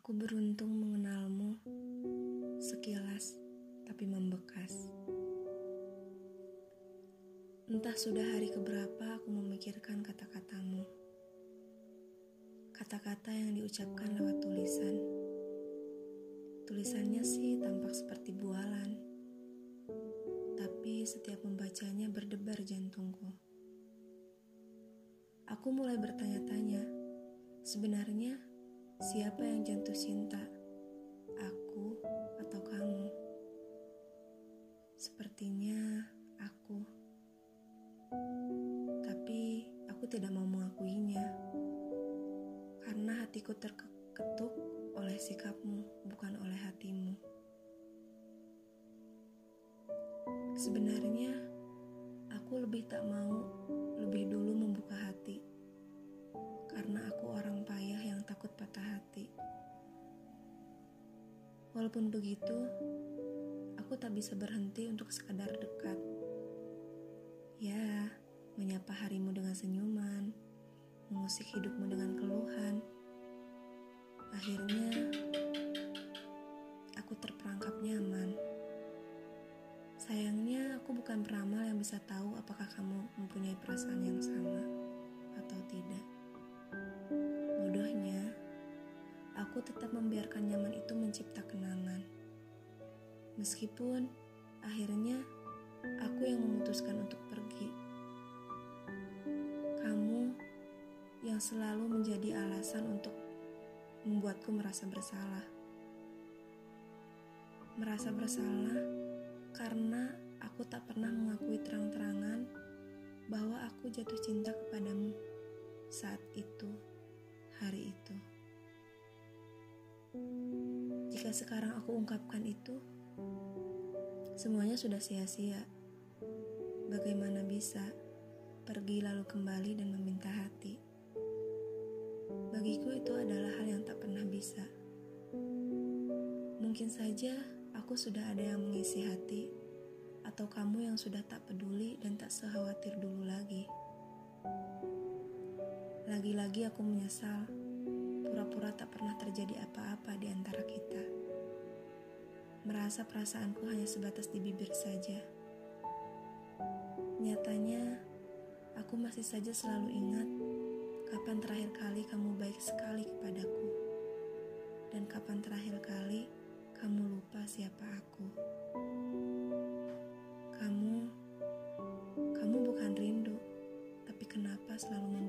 Aku beruntung mengenalmu sekilas, tapi membekas. Entah sudah hari keberapa aku memikirkan kata-katamu. Kata-kata yang diucapkan lewat tulisan. Tulisannya sih tampak seperti bualan. Tapi setiap membacanya berdebar jantungku. Aku mulai bertanya-tanya, sebenarnya Siapa yang jatuh cinta? Aku atau kamu? Sepertinya aku. Tapi aku tidak mau mengakuinya. Karena hatiku terketuk oleh sikapmu, bukan oleh hatimu. Sebenarnya aku lebih tak mau lebih dulu membuka hati karena aku orang payah yang takut patah hati. Walaupun begitu, aku tak bisa berhenti untuk sekadar dekat. Ya, menyapa harimu dengan senyuman, mengusik hidupmu dengan keluhan. Akhirnya, aku terperangkap nyaman. Sayangnya, aku bukan peramal yang bisa tahu apakah kamu mempunyai perasaan yang sama atau tidak. Aku tetap membiarkan nyaman itu mencipta kenangan. Meskipun akhirnya aku yang memutuskan untuk pergi. Kamu yang selalu menjadi alasan untuk membuatku merasa bersalah. Merasa bersalah karena aku tak pernah mengakui terang-terangan bahwa aku jatuh cinta kepadamu Jika sekarang aku ungkapkan itu, semuanya sudah sia-sia. Bagaimana bisa pergi lalu kembali dan meminta hati? Bagiku itu adalah hal yang tak pernah bisa. Mungkin saja aku sudah ada yang mengisi hati, atau kamu yang sudah tak peduli dan tak sekhawatir dulu lagi. Lagi-lagi aku menyesal, pura-pura tak pernah terjadi apa-apa. Merasa perasaanku hanya sebatas di bibir saja. Nyatanya, aku masih saja selalu ingat kapan terakhir kali kamu baik sekali kepadaku. Dan kapan terakhir kali kamu lupa siapa aku. Kamu, kamu bukan rindu, tapi kenapa selalu?